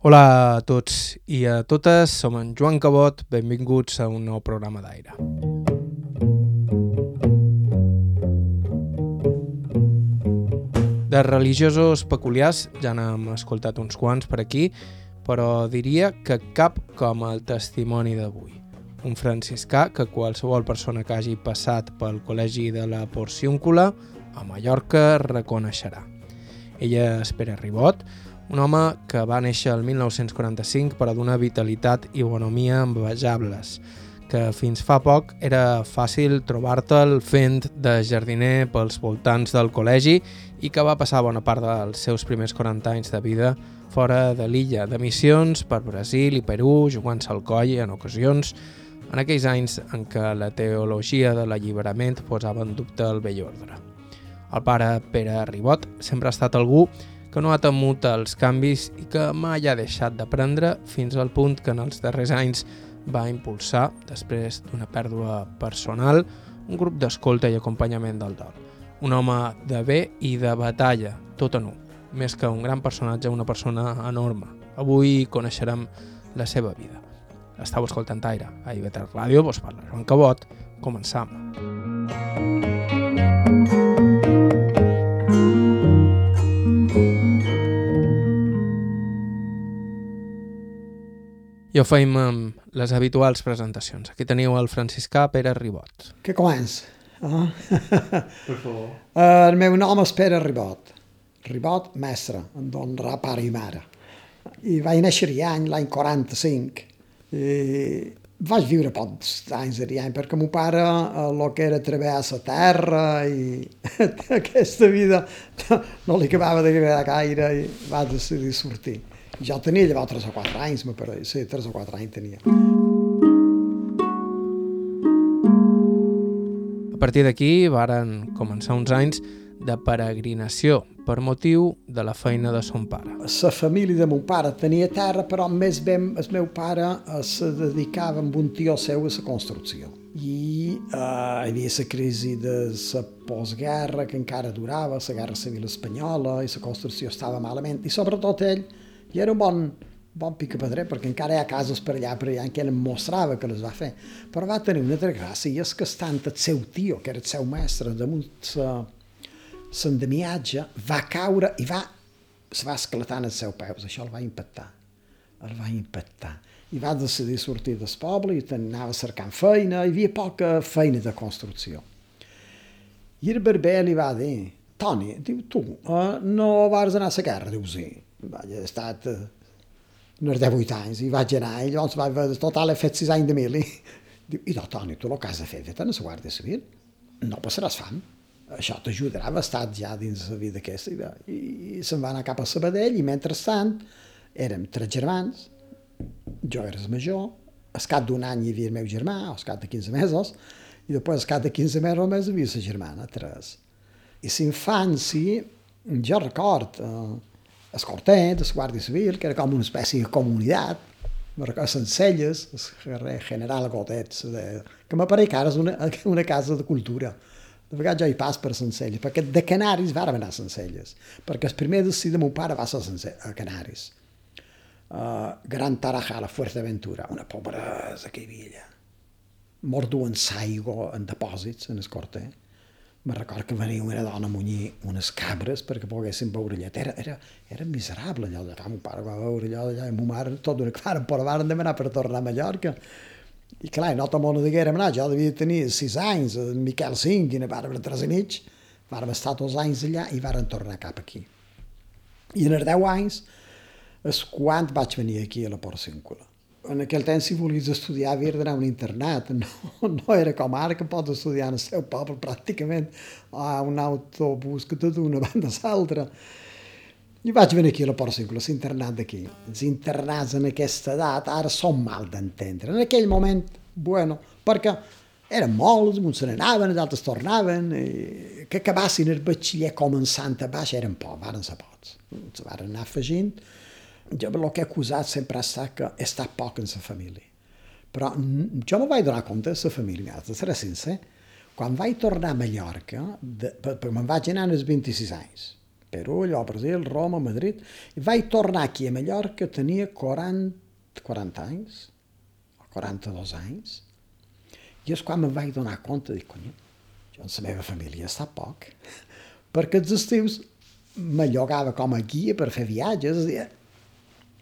Hola a tots i a totes, som en Joan Cabot, benvinguts a un nou programa d'aire. De religiosos peculiars ja n'hem escoltat uns quants per aquí, però diria que cap com el testimoni d'avui. Un franciscà que qualsevol persona que hagi passat pel col·legi de la Porciúncula a Mallorca reconeixerà. Ella és Pere Ribot, un home que va néixer el 1945 però d'una vitalitat i bonomia envejables, que fins fa poc era fàcil trobar-te'l fent de jardiner pels voltants del col·legi i que va passar bona part dels seus primers 40 anys de vida fora de l'illa, de missions per Brasil i Perú, jugant-se al coll en ocasions, en aquells anys en què la teologia de l'alliberament posava en dubte el vell ordre. El pare Pere Ribot sempre ha estat algú no ha temut els canvis i que mai ha deixat d'aprendre fins al punt que en els darrers anys va impulsar, després d'una pèrdua personal, un grup d'escolta i acompanyament del dol. Un home de bé i de batalla, tot en un. Més que un gran personatge, una persona enorme. Avui coneixerem la seva vida. Estau escoltant Aire, a IB3 Ràdio, vos parla Joan Cabot. Començam. I ho feim amb les habituals presentacions. Aquí teniu el franciscà Pere Ribot. Que comença? Ah. Per favor. El meu nom és Pere Ribot. Ribot, mestre, em donarà pare i mare. I vaig néixer any l'any 45. I vaig viure pocs anys de any perquè mon pare el que era través a terra i aquesta vida no li acabava d'agradar gaire i va decidir sortir. Jo tenia llavors 3 o 4 anys, me pareix. Sí, 3 o 4 anys tenia. A partir d'aquí varen començar uns anys de peregrinació per motiu de la feina de son pare. La família de mon pare tenia terra, però més ben el meu pare eh, se dedicava amb un tio seu a la construcció. I eh, hi havia la crisi de la postguerra que encara durava, la guerra civil espanyola, i la construcció estava malament, i sobretot ell i era un bon, bon picapedrer, perquè encara hi ha casos per allà, per allà, en què ell mostrava que les va fer. Però va tenir una altra gràcia, i és que estant el seu tio, que era el seu mestre, damunt l'endemiatge, va caure i va, se va esclatar en els seus peus. Això el va impactar. El va impactar. I va decidir sortir del poble i anava cercant feina, hi havia poca feina de construcció. I el barber li va dir, Toni, diu, tu, uh, no vas anar a la guerra? Diu, sí vaig haver estat eh, uns 18 anys, i vaig anar, i llavors vaig veure, total, he fet 6 anys de mili. Diu, i no, Toni, tu el que has de fer, fet a la Guàrdia Civil, no passaràs fam. Això t'ajudarà bastant ja dins la vida aquesta. I, i se'n va anar cap a Sabadell, i mentrestant érem tres germans, jo era el major, al cap d'un any hi havia el meu germà, al cap de 15 mesos, i després al cap de 15 mesos més hi havia la germana, tres. I l'infància, jo record, eh, el quartet, la Guàrdia Civil, que era com una espècie de comunitat, recordo Sencelles, el carrer General Gotets, de, que m'apareix ara és una, una casa de cultura. De vegades jo hi pas per Sencelles, perquè de Canaris va anar a Sencelles, perquè el primer destí de mon pare va ser a Canaris. Uh, Gran Tarajal, a Fuerteventura, una pobresa que hi havia allà. Mort duen saigo en depòsits en el me record que venia una dona a munyir unes cabres perquè poguessin veure allà. Era, era, era miserable allò de Mon pare va veure allò d'allà i ma mare tot una que varen, però varen demanar per tornar a Mallorca. I clar, no tot món diguérem anar, jo devia tenir sis anys, en Miquel cinc, i ne vàrem tres i mig, vàrem estar tots anys allà i varen tornar cap aquí. I en els deu anys és quan vaig venir aquí a la Porcíncula en aquell temps si volies estudiar havia d'anar a un internat, no, no era com ara que pots estudiar en el seu poble pràcticament a un autobús que tot d'una banda a l'altra. I vaig venir aquí a la Porcíncula, l'internat d'aquí. Els internats en aquesta edat ara són mal d'entendre. En aquell moment, bueno, perquè eren molts, uns se n'anaven, els altres tornaven, i que acabassin el batxiller començant a baix eren pocs, varen ser pocs. Se van anar afegint, jo el que he acusat sempre ha estat que he estat poc en la família. Però jo me vaig donar compte de la família, de ser sincer, quan vaig tornar a Mallorca, de, perquè me'n vaig anar als 26 anys, Perú, llavors Brasil, Roma, Madrid, i vaig tornar aquí a Mallorca, tenia 40, 40 anys, o 42 anys, i és quan me'n vaig donar compte, dic, conyo, jo en la meva família està poc, perquè els estius me llogava com a guia per fer viatges, i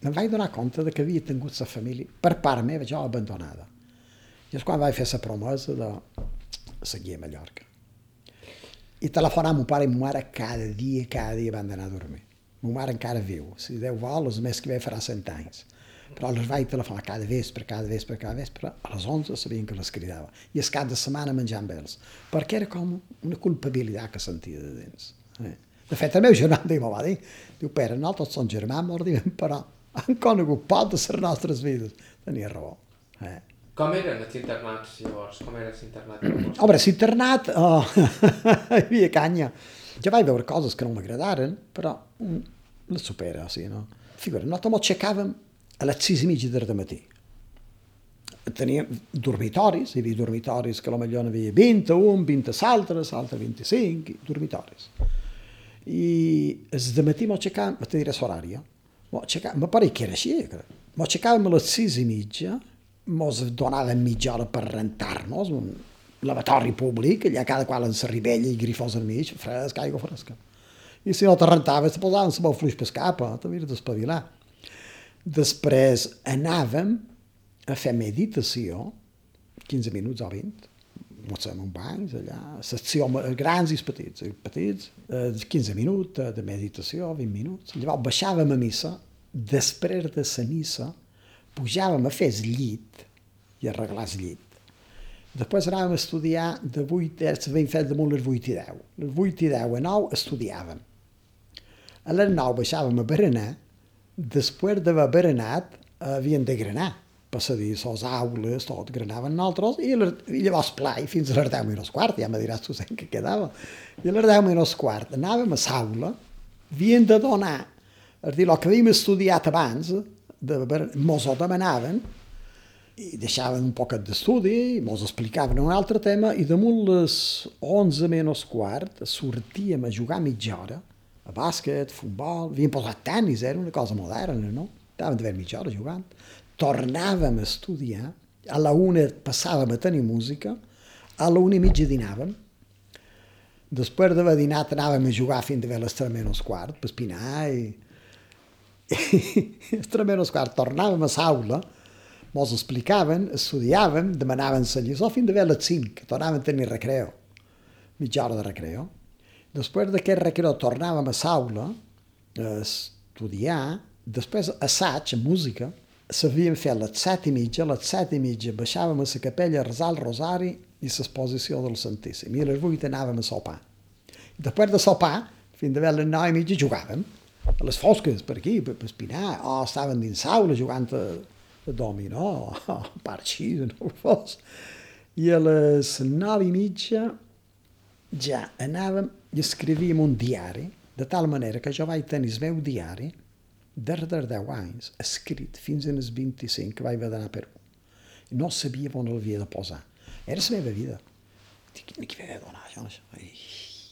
me'n vaig donar compte de que havia tingut la família, per part meva, jo abandonada. I és quan vaig fer la promesa de seguir a Mallorca. I telefonar a mon pare i ma mare cada dia, cada dia van anar a dormir. Ma mare encara viu. Si Déu vol, el mes que ve farà cent anys. Però les vaig telefonar cada vespre, cada vespre, cada vespre. A les 11 sabien que les cridava. I el cap de setmana menjant amb ells. Perquè era com una culpabilitat que sentia de dins. Eh? De fet, el meu germà diu, va dir, diu, Pere, nosaltres som germans, però han conegut poc de les nostres vides. Tenia raó. Eh? Com eren els internats llavors? Com era l'internat? Home, l'internat oh, hi havia canya. Jo vaig veure coses que no m'agradaren, però les supera, sí, no? Figura, nosaltres ens aixecàvem a les sis i mitja del matí. Teníem dormitoris, hi havia dormitoris que potser n'hi havia 21, 20 altres, altres 25, dormitoris. I el matí m'ho aixecàvem, te diré l'horària, m'ho pare que era així, m'ho aixecàvem a les sis i mitja, mos donaven mitja hora per rentar-nos, un lavatori públic, allà cada qual en sa ribella i grifós al mig, fresca, aigua fresca. I si no te rentaves, te posaven la fluix per capa, t'havies d'espavilar. Després anàvem a fer meditació, 15 minuts o 20, mos fem un banys allà, secció grans i petits, petits, 15 minuts de meditació, 20 minuts. Llavors baixàvem a missa, després de la missa, pujàvem a fer el llit i arreglar el llit. Després anàvem a estudiar de 8, eh, s'havien fet damunt les 8 i 10. Les 8 i 10 a 9 estudiàvem. A les 9 baixàvem a berenar, després d'haver berenat havien de granar, passadir les aules, tot, granaven nosaltres, i, i llavors plai fins a les 10 menys quart, ja me diràs tu què quedava. I a les 10 menys quart anàvem a l'aula, havien de donar, és dir, el que havíem estudiat abans, de, mos ho demanaven i deixaven un poquet d'estudi, mos explicaven un altre tema i damunt les 11 menys quart sortíem a jugar mitja hora a bàsquet, futbol, havien posat tennis, era una cosa moderna, no? Estàvem d'haver mitja hora jugant. Tornàvem a estudiar, a la una passàvem a tenir música, a la una i mitja dinàvem, després d'haver dinat anàvem a jugar fins a les 3 menys quart, per espinar i Extremament quart, tornàvem a l'aula, mos explicaven, estudiàvem, demanaven la lliçó fins a les 5, tornàvem a tenir recreo, mitja hora de recreo. Després d'aquest recreo tornàvem a l'aula a estudiar, després assaig, música, s'havien fet les set i mitja, a les set i mitja baixàvem a la capella a resar el rosari i l'exposició del Santíssim. I a les vuit anàvem a sopar. I després de sopar, fins a les nou i mitja jugàvem a les fosques per aquí, per, per espinar, o estaven dins l'aula jugant a, a dominó, o a parxí, no ho fos. I a les nou i mitja ja anàvem i escrivíem un diari, de tal manera que jo vaig tenir el meu diari des de 10 anys, escrit fins als 25 que vaig haver d'anar a Perú. No sabia on l'havia de posar. Era la meva vida. Dic, qui de donar això? això? Ai,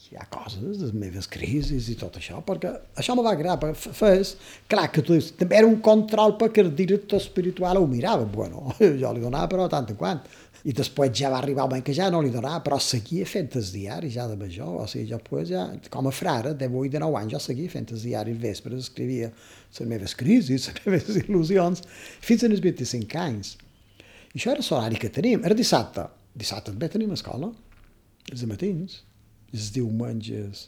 hi ha coses, les meves crisis i tot això, perquè això me va agradar, perquè fes, clar que tu, també era un control perquè el director espiritual ho mirava, bueno, jo li donava però tant en quant, i després ja va arribar el moment que ja no li donava, però seguia fent els diaris ja de major, o sigui, jo pues, ja, com a frare, de 8 de 9 anys, jo seguia fent els diaris al vespre, escrivia les meves crisis, les meves il·lusions, fins als 25 anys. I això era l'horari que teníem, era dissabte, dissabte també tenim escola, els matins, els diumenges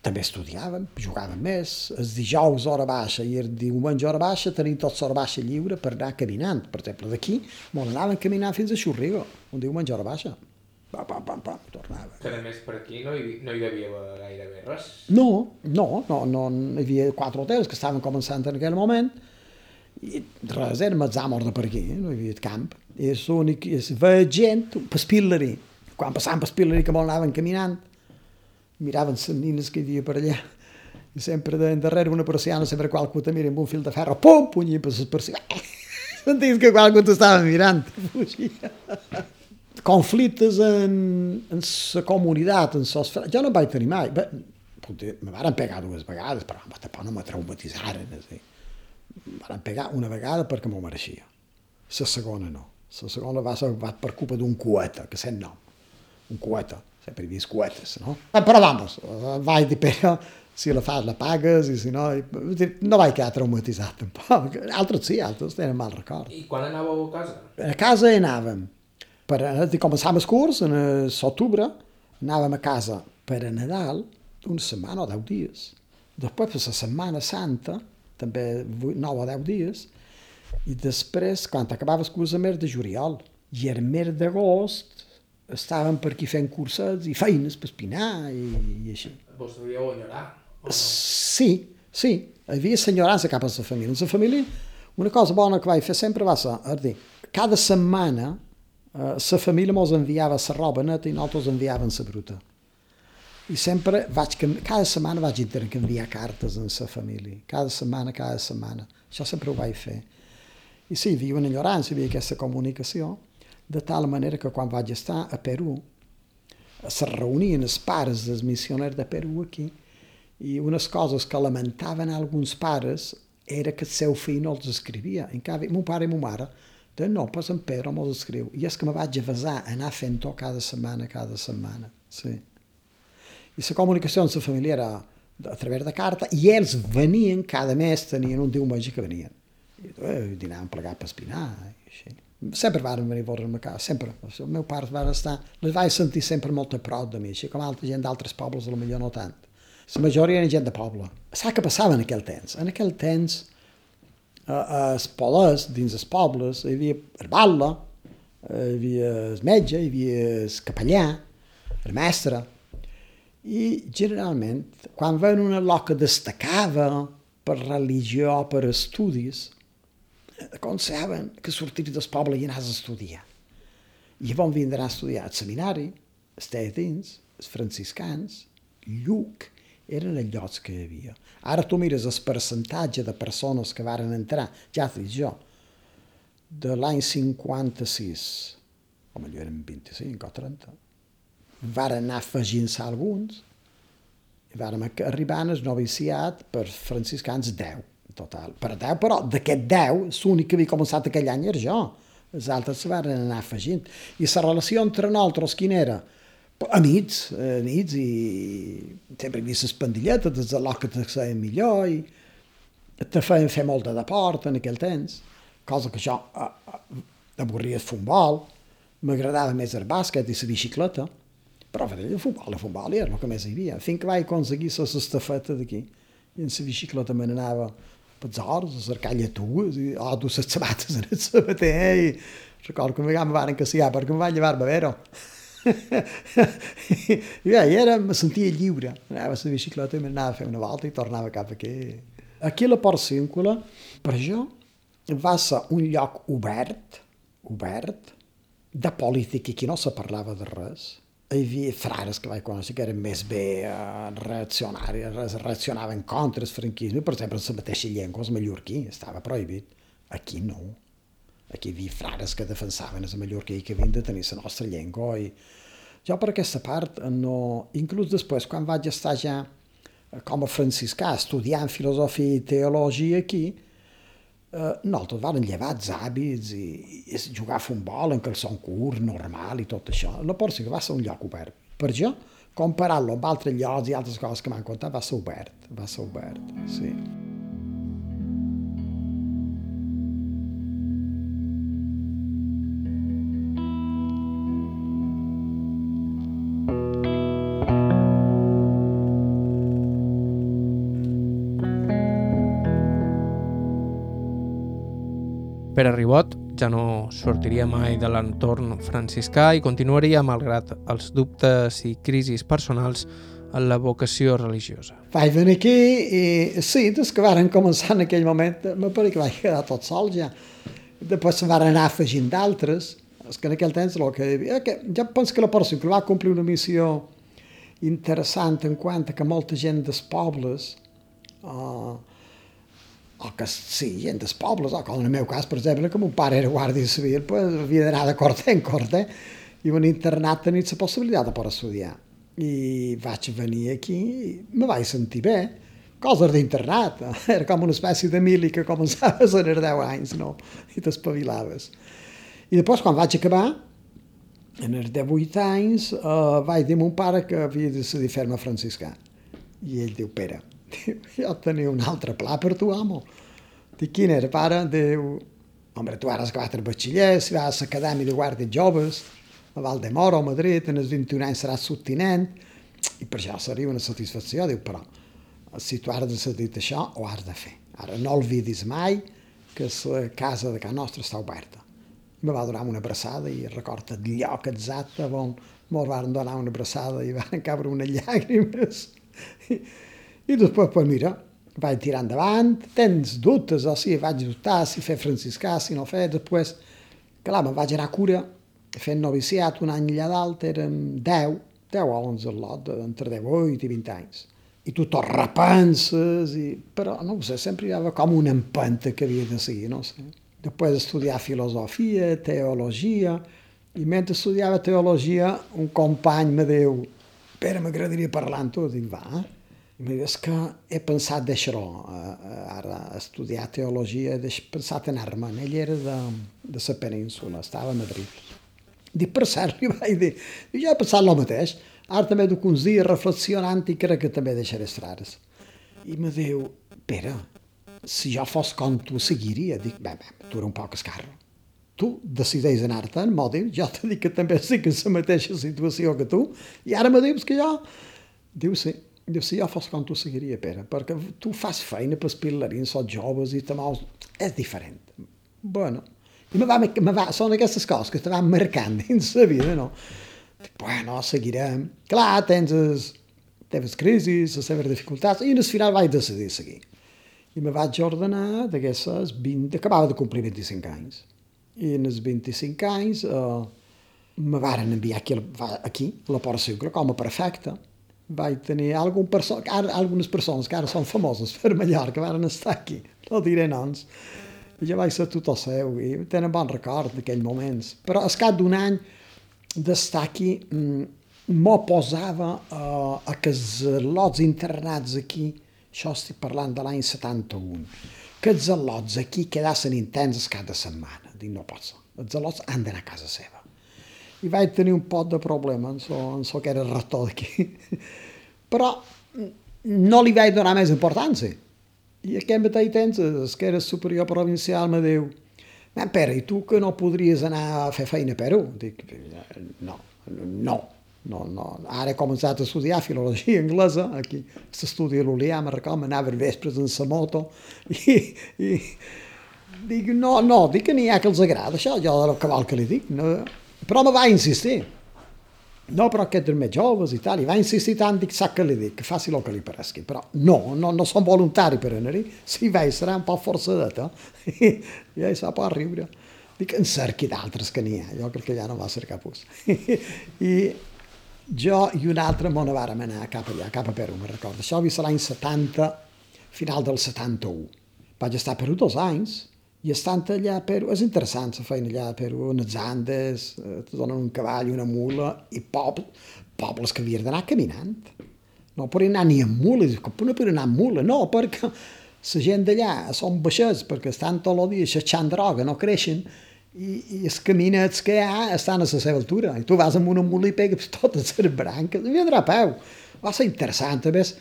també estudiàvem, jugàvem més, els dijous hora baixa i el diumenge hora baixa tenim tot l'hora baixa lliure per anar caminant. Per exemple, d'aquí molt anàvem caminant fins a Xurrigo, un diumenge hora baixa. Pam, pam, pam, pam, tornava. Que a més per aquí no hi, no hi haver gairebé res? No, no, no, no, hi havia quatre hotels que estaven començant en aquell moment i res, érem els amors de per aquí, no hi havia camp. I és l'únic, és veia gent, per Spillery, quan passàvem per Spillery que molt anaven caminant, miraven les nines que hi havia per allà i sempre de, darrere una persiana sempre qualcú te mira amb un fil de ferro pum, punyir per les persianes sentis que qualcú t'estava mirant fugia conflictes en, en la comunitat en sos... jo no vaig tenir mai Bé, me varen pegar dues vegades, però tampoc no me traumatitzaren. Sí. Me varen pegar una vegada perquè m'ho mereixia. La segona no. La segona va ser va per culpa d'un coeta, que sent nom. Un coeta. Sempre he vist coetes, no? Eh, però vamos, vaig dir, però si la fas la pagues i si no... No vaig quedar traumatitzat tampoc. Altres sí, altres tenen mal record. I quan anàveu a casa? A casa anàvem. Per, començàvem el curs en l'octubre, anàvem a casa per a Nadal una setmana o deu dies. Després per la Setmana Santa, també 9 o 10 dies, i després, quan acabava el curs, el mes de juliol, i el mes d'agost estàvem per aquí fent cursets i feines per espinar i, i així. Vos devíeu enyorar? No? Sí, sí. Hi havia senyorança cap a la família. En la família, una cosa bona que vaig fer sempre va ser, és dir, cada setmana eh, la família mos enviava la roba neta i nosaltres enviaven la bruta. I sempre vaig, cada setmana vaig intercanviar cartes amb la família. Cada setmana, cada setmana. Això sempre ho vaig fer. I sí, hi havia una enyorança, hi havia aquesta comunicació, de tal manera que quan vaig estar a Perú, se reunien els pares dels missioners de Perú aquí, i unes coses que lamentaven alguns pares era que el seu fill no els escrivia. En canvi, mon pare i mon mare, de no, pues en Pedro me'ls escriu. I és que me vaig avasar a anar fent-ho cada setmana, cada setmana. Sí. I la comunicació amb la família era a través de carta, i ells venien, cada mes tenien un diumenge que venien. I eh, dinàvem plegat per espinar, i així. Sempre van venir a casa, sempre. El meu pare va estar, les vaig sentir sempre molt a prop de mi, així com altra gent d'altres pobles, a lo millor no tant. La majoria era gent de poble. Saps què passava en aquell temps? En aquell temps, a, els pobles, dins els pobles, hi havia el batlle, hi havia el metge, hi havia el capellà, el mestre, i generalment, quan veien una loca destacava per religió o per estudis, aconsellaven que sortís del poble i anàs a estudiar. I van vindre a estudiar al seminari, els teatins, els franciscans, Lluc, eren els llocs que hi havia. Ara tu mires el percentatge de persones que varen entrar, ja t'ho jo, de l'any 56, o millor eren 25 o 30, varen anar afegint-se alguns, i vàrem arribar al noviciat per franciscans 10, en total. Per 10, però d'aquest 10, l'únic que havia començat aquell any era jo. Els altres se van anar afegint. I la relació entre nosaltres, quina era? Amics, amics, i sempre hi havia les pandilletes, des de que te feien millor, i te feien fer molt de deport en aquell temps, cosa que jo avorria el futbol, m'agradava més el bàsquet i la bicicleta, però el futbol, el futbol era el que més hi havia. Fins que vaig aconseguir la estafeta d'aquí. I en la bicicleta me n'anava pels horts, a cercar lletugues, i oh, dur les sabates en el sabater, i recordo que me van castigar perquè em van llevar bevero. I ja, i era, me sentia lliure. Anava a la bicicleta i m'anava a fer una volta i tornava cap aquí. Aquí a la Port Cíncula, per jo, va ser un lloc obert, obert, de política, aquí no se parlava de res, hi havia frares que vaig conèixer que eren més bé eh, reaccionaris, reaccionaven contra el franquisme, per exemple, la mateixa llengua, el mallorquí, estava prohibit. Aquí no. Aquí hi havia frares que defensaven el mallorquí que havien de tenir la nostra llengua i jo per aquesta part no... Inclús després, quan vaig estar ja com a franciscà estudiant filosofia i teologia aquí, eh, nosaltres varen llevar els hàbits i, i jugar a futbol en calçon curt, normal i tot això. La que va ser un lloc obert. Per jo, comparar-lo amb altres llocs i altres coses que m'han contat, va ser obert, va ser obert, sí. Pere Ribot ja no sortiria mai de l'entorn franciscà i continuaria, malgrat els dubtes i crisis personals, en la vocació religiosa. Vaig venir aquí i sí, des que varen començar en aquell moment, me pare que vaig quedar tot sol ja. Després se van anar afegint d'altres, és que en aquell temps el que hi havia, que ja penso que la persona que va complir una missió interessant en quant que molta gent dels pobles uh, o que sí, gent dels pobles, o com en el meu cas, per exemple, que mon pare era guàrdia civil, pues, havia d'anar de corte en corte, i un internat tenia la possibilitat de poder estudiar. I vaig venir aquí i me vaig sentir bé. Coses d'internat. Era com una espècie de mili que començaves a 10 anys, no? I t'espavilaves. I després, quan vaig acabar, en els 18 anys, eh, vaig dir a mon pare que havia decidit fer-me franciscà. I ell diu, Pere, jo tenia un altre pla per tu, amo. Dic, quin era, pare? Diu, home, tu ara has acabat el batxiller, si vas a l'acadèmia de guàrdies joves, a Valdemoro, a Madrid, en els 21 anys seràs subtinent, i per això seria una satisfacció. Diu, però, si tu has decidit això, ho has de fer. Ara no oblidis mai que la casa de casa nostra està oberta. I me va donar una abraçada i recorda el lloc exacte on mos van donar una abraçada i van cabre unes llàgrimes. I, després, pues mira, vaig tirar endavant, tens dubtes, o sigui, vaig dubtar si fer franciscà, si no fer, després, clar, me'n vaig anar a cura, fent noviciat un any allà dalt, eren 10, 10 o 11 al lot, entre 18 i 20 anys. I tu tot repenses, i... però no ho sé, sempre hi havia com una empenta que havia de seguir, no sé. Després estudiar filosofia, teologia, i mentre estudiava teologia un company me diu Pere, m'agradaria parlar amb tu. Dic, va. I em diu, és que he pensat deixar-ho, ara, estudiar teologia, he pensat anar-me'n. Ell era de, de la península, estava a Madrid. Dic, per cert, li vaig dir, jo he pensat el mateix, ara també duc uns dies reflexionant i crec que també deixaré estrares. I me diu, Pere, si jo fos com tu, seguiria. Dic, bé, bé, tu un poc escarro tu decideix anar-te'n, m'ho dius, jo te dic que també estic en la mateixa situació que tu, i ara me dius que jo... Diu, sí, diu, si jo fos com tu seguiria, Pere, perquè tu fas feina pels pilarins, sots joves i te mous... És diferent. Bueno, i me va, me va, són aquestes coses que te van marcant dins la vida, no? Bueno, seguirem. Clar, tens les teves crisis, les teves dificultats, i al final vaig decidir seguir. I me vaig ordenar d'aquestes 20... Acabava de complir 25 anys i en els 25 anys eh, me varen enviar aquí, aquí a la Port Sucre com a prefecte. Vaig tenir algun perso ara, algunes persones que ara són famoses per Mallorca van estar aquí, no diré noms. I jo vaig ser tot el seu i tenen bon record d'aquells moments. Però al cap d'un any d'estar aquí mm, m'ho posava uh, a que els lots internats aquí, això estic parlant de l'any 71, que els al·lots aquí quedassin intensos cada setmana. Dic, no pot ser. Els al·lots han d'anar a casa seva. I vaig tenir un pot de problema, en so, en so que era rector d'aquí. Però no li vaig donar més importància. I aquest mateix temps, el que era superior provincial, me diu, Pere, i tu que no podries anar a fer feina a Perú? Dic, no, no, no, no. Ara he començat a estudiar filologia anglesa, aquí s'estudia l'Olià, me recordo, anava vespres en sa moto, i, i dic, no, no, dic que n'hi ha que els agrada això, jo del cabal que li dic, no. Però me va insistir. No, però aquests eren més joves i tal, i va insistir tant, dic, sap que li dic, que faci el que li paresqui, però no, no, no som voluntari per anar-hi, si vaig serà un poc forçadet, eh? I, ell sap a riure. Dic, en cerqui d'altres que n'hi ha, jo crec que ja no va cercar pus. I, jo i un altre món vàrem anar cap allà, cap a Perú, me recordo. Això havia l'any 70, final del 71. Vaig estar a Perú dos anys, i estant allà a Perú, és interessant la feina allà a Perú, en els Andes, eh, te donen un cavall, una mula, i pobles, pobles que havies d'anar caminant. No per anar ni amb mula, com no per anar amb mula, no, perquè la gent d'allà són baixets, perquè estan tot el dia xatxant droga, no creixen, i, i els caminets que hi ha estan a la seva altura. I tu vas amb una mula i pegues totes les branques, i vindrà a peu. Va ser interessant, a més,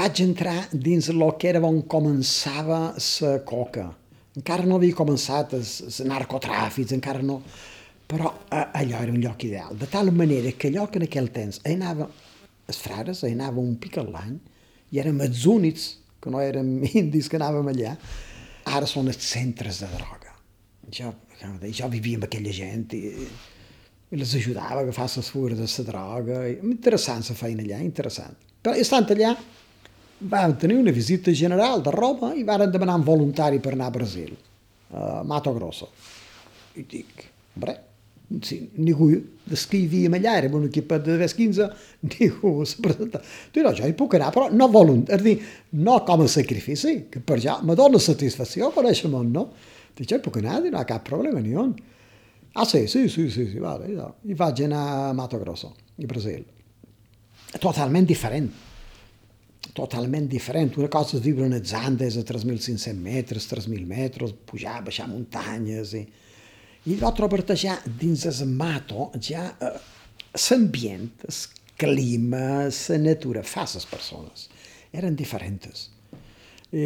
vaig entrar dins el que era on començava la coca. Encara no havia començat els narcotràfics, encara no... Però eh, allò era un lloc ideal, de tal manera que allò que en aquell temps anava, els frares, anava un pic a l'any, i érem els únics, que no érem indis que anàvem allà, ara són els centres de droga. Jo jo vivia amb aquella gent i, i les ajudava a agafar les fures de la droga. I, interessant la feina allà, interessant. Però estant allà, vam tenir una visita general de Roma i varen demanar un voluntari per anar a Brasil, a Mato Grosso. I dic, hombre, si ningú dels que hi havíem allà, érem un equip de 10-15, ningú se presenta. Dic, no, jo hi puc anar, però no voluntari, és dir, no com a sacrifici, que per ja me dona satisfacció conèixer món, no? Dic, jo puc anar, no hi ha cap problema ni on. Ah, sí, sí, sí, sí, sí vale. I vaig anar a Mato Grosso, a Brasil. totalment diferent. Totalment diferent. Una cosa és viure en els Andes a 3.500 metres, 3.000 metres, pujar, baixar muntanyes i, i allò trobar-te ja dins el mato, ja eh, el clima, la natura, fa les persones. Eren diferents. I,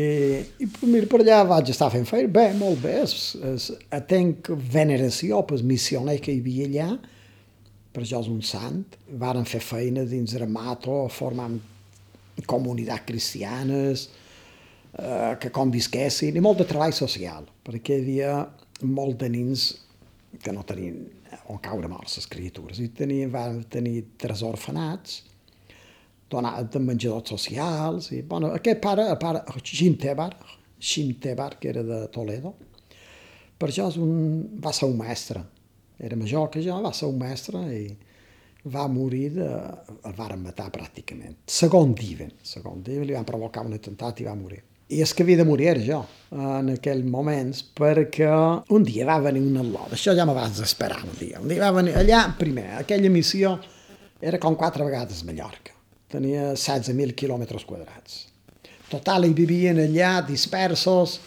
i per, per allà vaig estar fent feina, bé, molt bé, es, es, tenc veneració per missioner que hi havia allà, per això és un sant, varen fer feina dins el mato, formant comunitats cristianes, eh, que convisquessin, i molt de treball social, perquè hi havia molt de nins que no tenien on caure morts les criatures, i tenien, van tenir tres orfenats, donar de menjadors socials, i bueno, aquest pare, el pare Xintebar, Xintebar, que era de Toledo, per això és un, va ser un mestre, era major que jo, va ser un mestre i va morir, de, el varen matar pràcticament. Segon diuen, segon diuen, li van provocar un atemptat i va morir. I és que havia de morir jo, en aquells moments, perquè un dia va venir un al·lot, això ja me va desesperar un dia. Un dia va venir allà, primer, aquella missió era com quatre vegades Mallorca. Tenia 16.000 quilòmetres quadrats. Total, hi vivien allà dispersos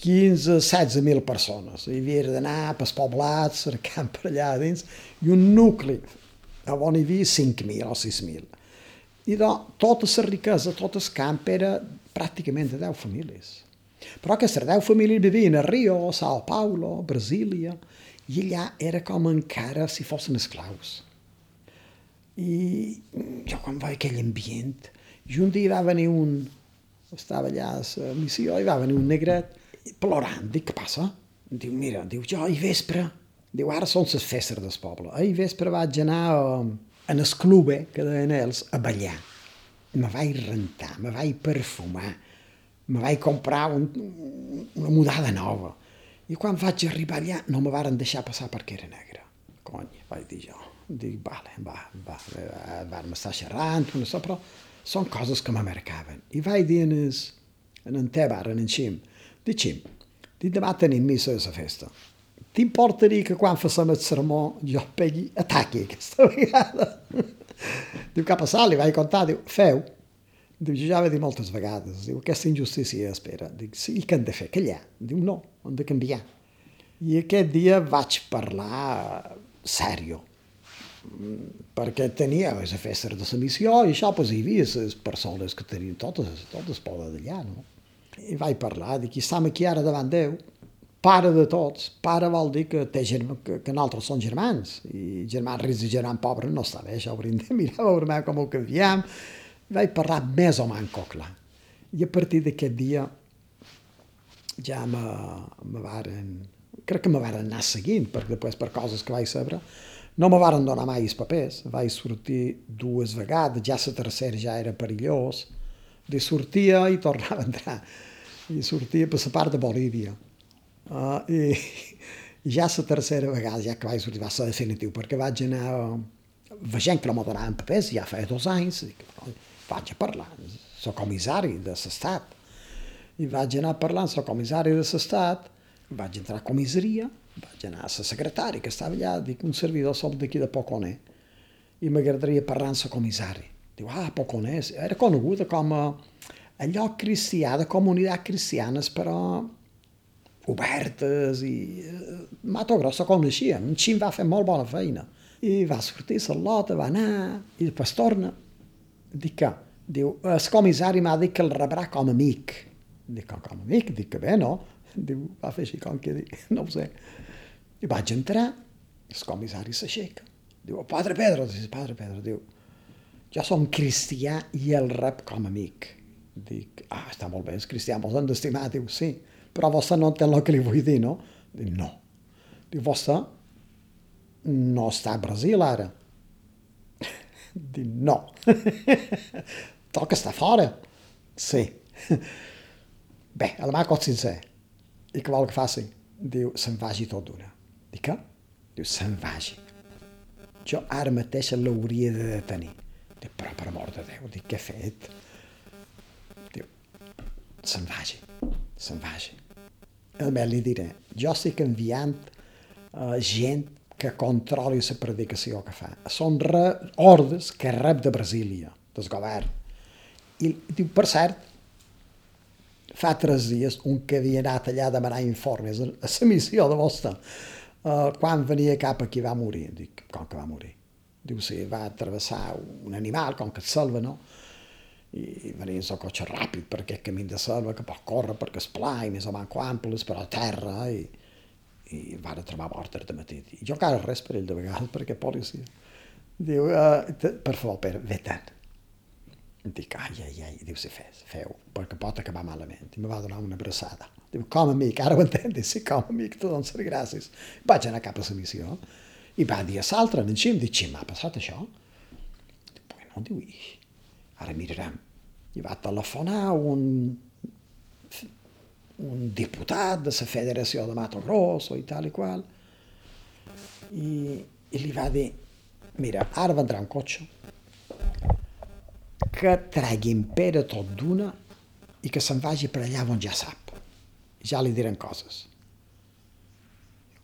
15, mil persones. Hi havia d'anar pels poblats, cercant per allà dins, i un nucli on hi havia 5.000 o 6.000. I de, tota la riquesa, tot el camp era pràcticament de 10 famílies. Però aquestes 10 famílies vivien a Rio, Sao Paulo, Brasília, i allà era com encara si fossin esclaus. I jo quan veia aquell ambient, i un dia va venir un, estava allà a la missió, i va venir un negret plorant, dic, què passa? Diu, mira, diu, jo ahir vespre, diu, ara són les festes del poble, ahir vespre vaig anar a, en el club, eh, que deien ells, a ballar. Me vaig rentar, me vaig perfumar, me vaig comprar un, una mudada nova. I quan vaig arribar allà no me varen deixar passar perquè era negra. Cony, vaig dir jo. Dic, vale, va, va, va, vam estar xerrant, no sé, però són coses que me marcaven. I vaig dir en, es, en en Tebar, en en Xim, Dicim, di demà tenim missa a la festa. T'importaria que quan facem el sermó jo pegui ataqui aquesta vegada? diu, què ha passat? Li vaig contar, diu, feu. Diu, ja he dit moltes vegades, diu, aquesta injustícia espera. Dic, sí, i què hem de fer? Callar. Diu, no, hem de canviar. I aquest dia vaig parlar sèrio, perquè tenia les festes de la missió i això pues, hi havia les persones que tenien totes, totes poden d'allà, no? I vaig parlar, dic, estem aquí ara davant Déu, pare de tots, pare vol dir que, té germà, que, que nosaltres som germans, i germans rics i germans pobres no està bé, això hauríem de mirar a veure com ho canviem. I vaig parlar més o manco clar. I a partir d'aquest dia ja me, me varen, crec que me varen anar seguint, perquè després per coses que vaig saber, no me varen donar mai els papers, vaig sortir dues vegades, ja la tercera ja era perillós, de sortia i tornava a entrar i sortia per la part de Bolívia. Uh, i, I ja la tercera vegada, ja que vaig sortir, va ser definitiu, perquè vaig anar uh, veient que no m'ho donaven papers, ja feia dos anys, dic, vaig a parlar, soc comissari de l'estat. I vaig anar parlant, soc comissari de l'estat, vaig entrar a comissaria, vaig anar a la secretària que estava allà, dic, un servidor sol d'aquí de Poconé, i m'agradaria parlar amb la comissari. Diu, ah, Poconès, era coneguda com a a lloc cristià, de comunitats cristianes, però obertes i... Eh, Mato Grosso coneixíem, en Xim va fer molt bona feina. I va sortir a lota, va anar, i després torna. Dic que, diu, el comissari m'ha dit que el rebrà com a amic. Dic, com a amic? Dic que bé, no? Diu, va fer així com que dic, no ho sé. I vaig entrar, el comissari s'aixeca. Diu, Padre Pedro, diu, Padre Pedro, diu, jo som cristià i el rep com a amic. Dic, ah, està molt bé, és cristià, mos han d'estimar. Diu, sí, però vostè no entén el que li vull dir, no? Dic, no. Diu, vostè no està a Brasil ara. Dic, no. Toca estar fora. Sí. Bé, la mà cot sincer. I què vol que faci? Diu, se'n vagi tot d'una. Dic, què? Diu, se'n vagi. Jo ara mateix l'hauria de detenir. Dic, però per amor de Déu, dic, què he fet? Vagi, se'n vagi. A més li diré, jo estic enviant uh, gent que controli la predicació que fa. Són re, ordres que rep de Brasília, del govern. I diu, per cert, fa tres dies un que havia anat allà a demanar informes a la missió de vostra, uh, quan venia cap aquí va morir. Dic, com que va morir? Diu, sí, va travessar un animal, com que et salva, no? I venia el cotxe ràpid per aquest camí de selva que pot córrer perquè és pla i més o manco amples però a terra i, i van trobar mort de matí. I jo encara res per ell de vegades perquè policia. Diu, uh, per favor, Pere, ve-te'n. Dic, ai, ai, ai, diu, si fes, feu, perquè pot acabar malament. I me va donar una abraçada. Diu, com amic, ara ho entenc, sí, com amic, te dono les gràcies. Vaig anar cap a la missió, i va dir a l'altre, en Xim, dic, Xim, m'ha passat això? Diu, bueno, diu, ara mirarem. I va telefonar un, un diputat de la Federació de Mato Grosso i tal i qual, i, i li va dir, mira, ara vendrà un cotxe que treguin Pere tot d'una i que se'n vagi per allà on ja sap. Ja li diran coses.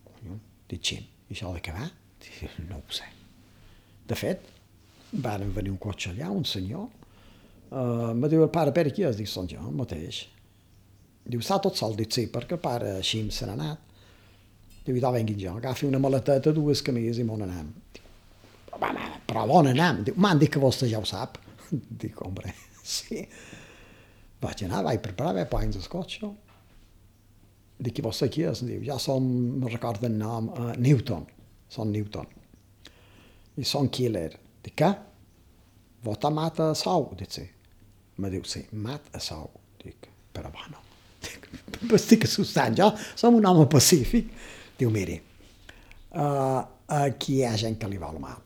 Conyo, dic, Xim, i això va? Dic, no ho sé. De fet, van venir un cotxe allà, un senyor, Uh, me diu el pare, Pere, qui és? Dic, són jo, mateix. Diu, està tot sol? Dic, sí, perquè el pare així se n'ha anat. Diu, idò vengui jo, agafi una maleteta, dues camises i m'on anem. Dic, però on anem? Diu, m'han dit que vostè ja ho sap. Dic, hombre, sí. Vaig anar, vaig preparar, vaig posar el cotxe. Dic, i vostè qui és? Diu, ja som, me recordo el nom, uh, Newton. Són Newton. I són Killer. Dic, què? Vota mata sou? Dic, sí. Me diu, sí, mat a sou. Dic, però bueno. Dic, estic assustant, jo som un home pacífic. Diu, miri, uh, aquí hi ha gent que li vol mal.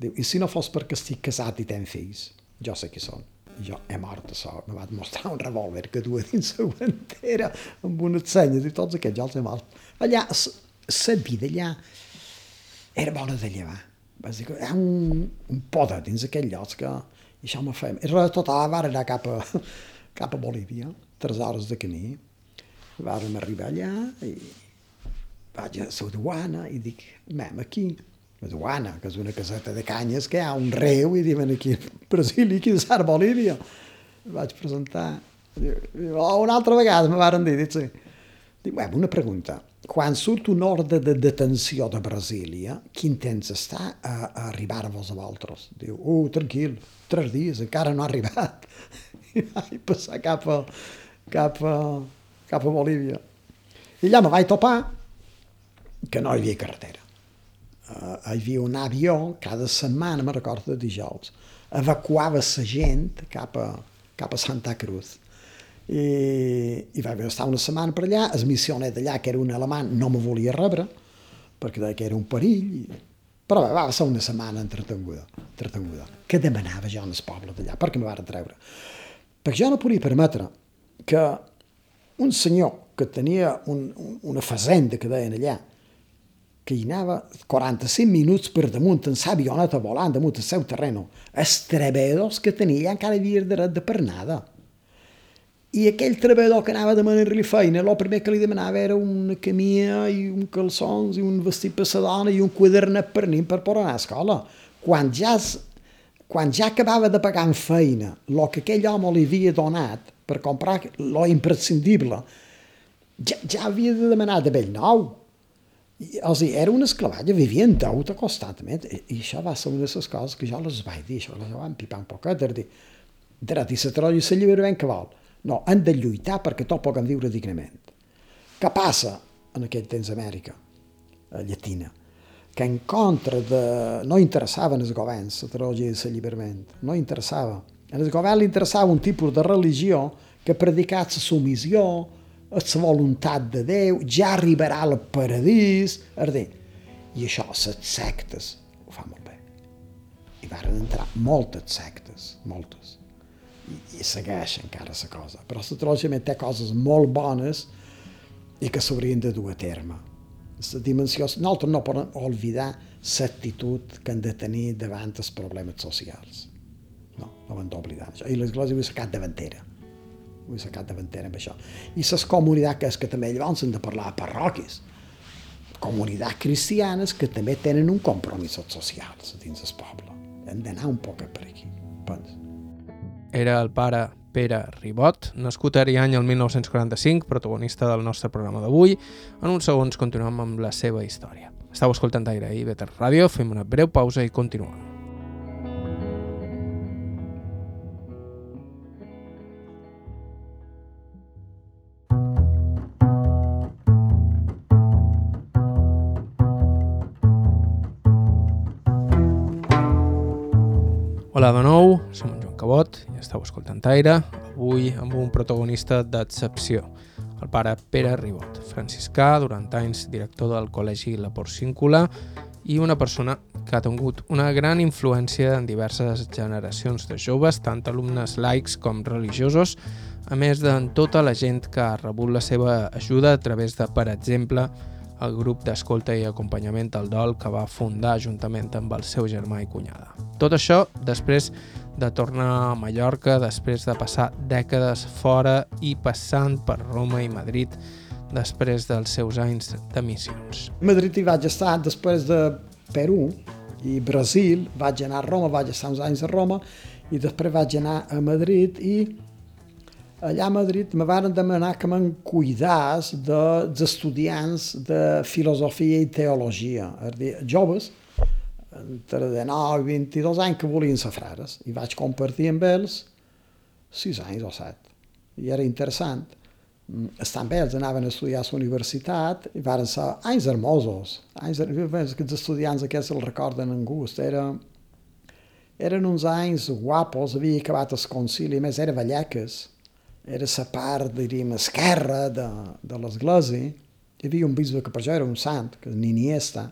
Diu, i si no fos perquè estic casat i tenc fills, jo sé qui són. Jo he mort a sou. Me va mostrar un revòlver que duia dins la guantera amb unes senyes i tots aquests, jo els he mort. Allà, la vida allà era bona de llevar. Vas dir hi ha un, un poder dins aquell lloc que i això me feia... I tot ara anar cap a, cap a Bolívia, tres hores de camí. Vàrem arribar allà i vaig a la duana i dic, anem aquí, la duana, que és una caseta de canyes que hi ha un reu i diuen aquí, Brasil, aquí de Sar Bolívia. Vaig presentar. Oh, una altra vegada me varen dir, dic, sí. Dic, bueno, una pregunta. Quan surt un ordre de detenció de Brasília, quin temps està a, a arribar a vos a vosaltres? Diu, uh, tranquil, tres dies, encara no ha arribat. I vaig passar cap a, cap a, cap a Bolívia. I allà me vaig topar que no hi havia carretera. Uh, hi havia un avió cada setmana, me recordo, de dijous. Evacuava la gent cap a, cap a Santa Cruz. I, i va estar una setmana per allà, el missioner d'allà, que era un alemany, no me volia rebre, perquè deia que era un perill, i... però va, ser una setmana entretenguda, entretenguda, que demanava jo en el poble d'allà, perquè me van treure. Perquè jo no podia permetre que un senyor que tenia un, un, una fazenda que deien allà, que hi anava 45 minuts per damunt en l'avioneta volant damunt el seu terreno, els treballadors que tenia encara havia dret de per nada. I aquell treballador que anava a demanar-li feina, el primer que li demanava era una camia i un calçons i un vestit per la dona i un quadernet per nin per poder anar a escola. Quan ja, quan ja acabava de pagar en feina el que aquell home li havia donat per comprar lo imprescindible, ja, ja havia de demanar de vell nou. I, o sigui, era una esclavatge, vivia en deute constantment. I, I això va ser una de les coses que jo les vaig dir, això les vaig pipar un poquet, de dir, dret, i la trolla i l'alliberament que vol. No, han de lluitar perquè tot puguem viure dignament. Què passa en aquell temps a Amèrica a Llatina? Que en contra de... no interessaven els governs la teologia de l'alliberament, no interessava. Al govern li interessava un tipus de religió que predicat la submissió, la voluntat de Déu, ja arribarà al paradís, ardent. I això, les sectes, ho fa molt bé. I varen entrar moltes sectes, moltes. I, i segueix encara la cosa. Però la teologia té coses molt bones i que s'haurien de dur a terme. La dimensió... Nosaltres no podem oblidar l'actitud que han de tenir davant els problemes socials. No, no ho hem d'oblidar. I l'Església ho ha sacat davantera vull sacar davantera amb això. I les comunitats que és que també llavors han de parlar a parroquis. comunitats cristianes que també tenen un compromís social dins del poble. Hem d'anar un poc per aquí. Pens. Era el pare Pere Ribot, nascut a Ariany el 1945, protagonista del nostre programa d'avui. En uns segons continuem amb la seva història. Estau escoltant Aire i Better Ràdio, fem una breu pausa i continuem. Hola de nou, som en Joan Cabot i estàu escoltant Aire, avui amb un protagonista d'excepció, el pare Pere Ribot, franciscà, durant anys director del Col·legi La Porcíncula i una persona que ha tingut una gran influència en diverses generacions de joves, tant alumnes laics com religiosos, a més de tota la gent que ha rebut la seva ajuda a través de, per exemple, el grup d'escolta i acompanyament al dol que va fundar juntament amb el seu germà i cunyada. Tot això després de tornar a Mallorca, després de passar dècades fora i passant per Roma i Madrid després dels seus anys de missions. A Madrid hi vaig estar després de Perú i Brasil, vaig anar a Roma, vaig estar uns anys a Roma i després vaig anar a Madrid i allà a Madrid me van demanar que me'n cuidàs dels estudiants de filosofia i teologia, és dir, joves, entre 19 i 22 anys que volien ser frares, i vaig compartir amb ells 6 anys o 7. I era interessant. Estan bé, ells anaven a estudiar a la universitat i van ser anys hermosos. Anys, aquests estudiants aquests el recorden en gust. Era, eren uns anys guapos, havia acabat el concili, a més era Vallecas era la part, diríem, esquerra de, de l'església. Hi havia un bisbe que per això era un sant, que ni Iniesta.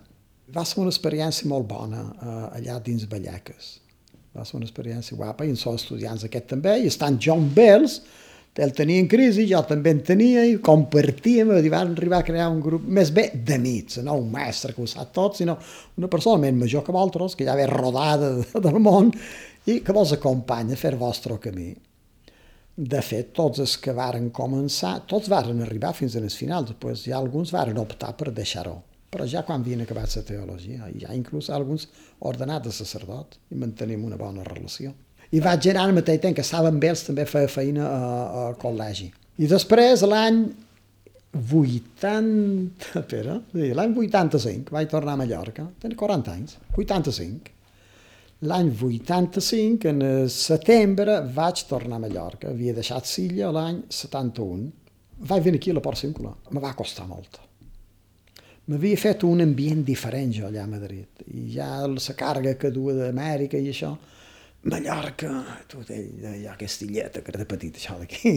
Va ser una experiència molt bona uh, allà dins Vallecas. Va ser una experiència guapa i en són estudiants aquest també. I estan John Bells, ell tenia en crisi, jo també en tenia i compartíem i van arribar a crear un grup més bé d'amics, no un mestre que ho sap tot, sinó una persona més major que vosaltres, que ja ve rodada del món i que vos acompanya a fer el vostre camí. De fet, tots els que varen començar, tots varen arribar fins al final, després ja alguns varen optar per deixar-ho. Però ja quan havien acabat la teologia, ja inclús alguns ordenats de sacerdot, i mantenim una bona relació. I vaig anar al mateix temps que estava amb ells, també feia feina al col·legi. I després, l'any 80... Espera, l'any 85 vaig tornar a Mallorca, tenia 40 anys, 85, L'any 85, en setembre, vaig tornar a Mallorca. Havia deixat Silla l'any 71. Vaig venir aquí a la Porcíncula. Me va costar molt. M'havia fet un ambient diferent jo allà a Madrid. I ja la càrrega que duia d'Amèrica i això, Mallorca, tot ell, aquesta illeta que era petit, això d'aquí,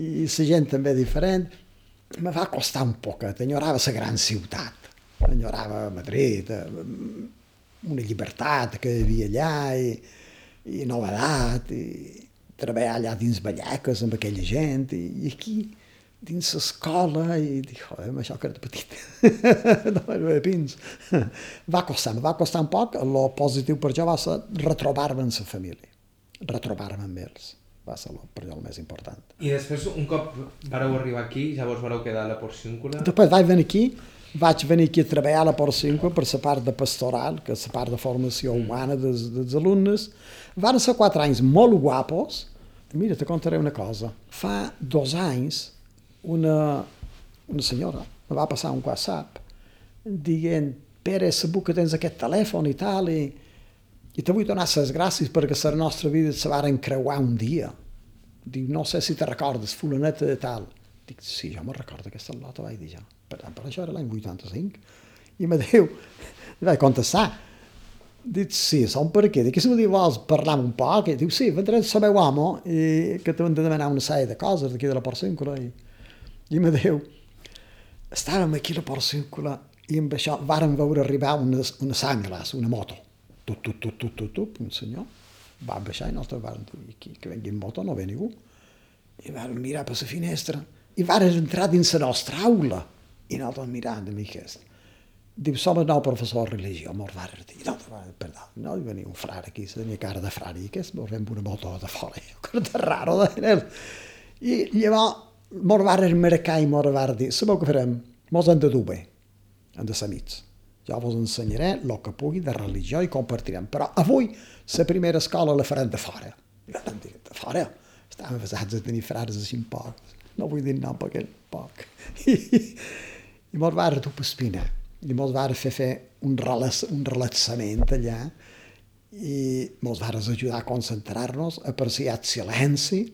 i la gent també diferent, me va costar un poquet, enyorava la gran ciutat, enyorava Madrid, una llibertat que hi havia allà i, i novedat i treballar allà dins Vallecas amb aquella gent i, i aquí dins l'escola i dic, joder, amb això que era petit no era pins va costar, va costar un poc el positiu per jo va ser retrobar-me en la família retrobar-me amb ells va ser per jo el més important. I després, un cop vareu arribar aquí, ja vos vareu quedar a la Porcíncula? Després vaig venir aquí, vaig venir aquí a treballar a la Porcíncula per la part de pastoral, que és la part de formació humana dels, dels alumnes. Van ser quatre anys molt guapos. Mira, te contaré una cosa. Fa dos anys, una, una senyora me va passar un WhatsApp dient Pere, sabut que tens aquest telèfon i tal, i, i te vull donar les gràcies perquè la nostra vida se varen creuar un dia. Dic, no sé si te recordes, fulaneta de tal. Dic, sí, jo me recordo aquesta lota, vaig dir jo. Per tant, per això era l'any 85. I me diu, vaig contestar, dic, sí, som per aquí. Dic, si diu, vols parlar un poc? I diu, sí, vendré el meu home i que t'ho de demanar una sèrie de coses d'aquí de la Porcíncula. I, i me diu, estàvem aquí a la Porcíncula i amb això varen veure arribar una, una sanglas, una moto. Tut, tut, tut, tut, tut, tut, un senyor va baixar i nosaltres vam dir, aquí, que vengui en moto no ve ningú. I vam mirar per la finestra i van entrar dins la nostra aula i nosaltres mirant de mi aquest. Diu, som el nou professor de religió, mos va dir, no, perdó, no, hi venia un frare aquí, se tenia cara de frare, i aquest mos vam una moto de fora, de raro de I llavors mos va remarcar i mos va dir, sabeu què farem? Mos hem de dur bé. en de samits. Jo vos el que pugui de religió i compartirem. Però la primera escola la fora. I vam dir, de fora? Estàvem basats a tenir frares així un poc. No vull dir nom perquè poc. I, i mos va tu espina. I mos va fer fer un, relax, un relaxament allà i mos va ajudar a concentrar-nos, a apreciar silenci,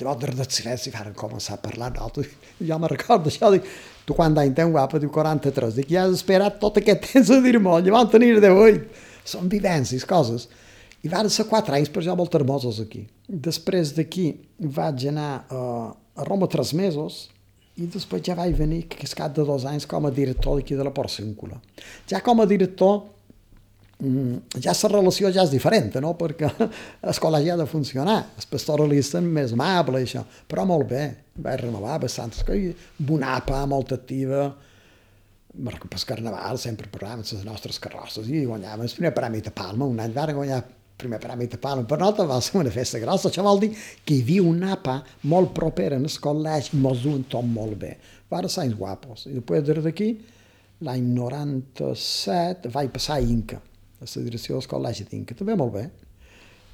Des del silenci, varen començar a parlar nosaltres. Jo me recordo això, dic, tu quan any ten guapa, diu 43, dic, ja has esperat tot aquest temps a dir-me, llavors tenir 18. Són vivències, coses. I van ser quatre anys per jo molt hermosos aquí. Després d'aquí vaig anar a, a Roma tres mesos i després ja vaig venir, que és cap de dos anys, com a director d'aquí de la Porcíncula. Mm, ja la relació ja és diferent, no? perquè l'escola ja ha de funcionar, el pastoralista és més amable i això, però molt bé, vaig renovar bastantes coses, una APA molt activa, per carnaval sempre parlàvem les nostres carrosses i guanyàvem el primer premi de Palma, un any vam guanyar el primer premi de Palma, per nosaltres va ser una festa grossa, això vol dir que hi havia una APA molt propera en el col·legi mos duen tot molt bé, va ser anys guapos, i després d'aquí, l'any 97, vaig passar a Inca, a la direcció del col·legi d'Inca, també molt bé.